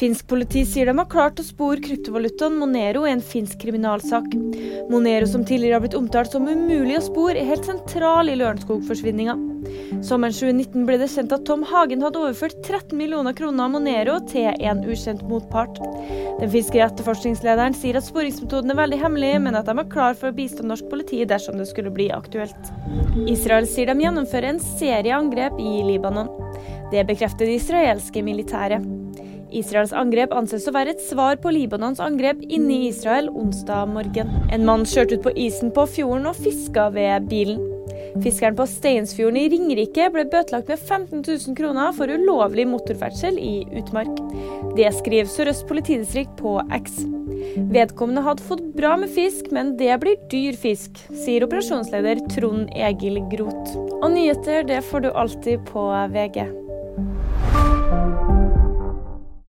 Finsk politi sier de har klart å spore kryptovalutaen Monero i en finsk kriminalsak. Monero, som tidligere har blitt omtalt som umulig å spore, er helt sentral i Lørenskog-forsvinninga. Sommeren 2019 ble det kjent at Tom Hagen hadde overført 13 millioner kroner av Monero til en ukjent motpart. Den finske etterforskningslederen sier at sporingsmetoden er veldig hemmelig, men at de er klar for å bistå norsk politi dersom det skulle bli aktuelt. Israel sier de gjennomfører en serie angrep i Libanon. Det bekrefter det israelske militæret. Israels angrep anses å være et svar på Libanons angrep inne i Israel onsdag morgen. En mann kjørte ut på isen på fjorden og fiska ved bilen. Fiskeren på Steinsfjorden i Ringerike ble bøtelagt med 15 000 kroner for ulovlig motorferdsel i utmark. Det skriver Sør-Øst politidistrikt på X. Vedkommende hadde fått bra med fisk, men det blir dyr fisk, sier operasjonsleder Trond Egil Groth. Og nyheter det får du alltid på VG.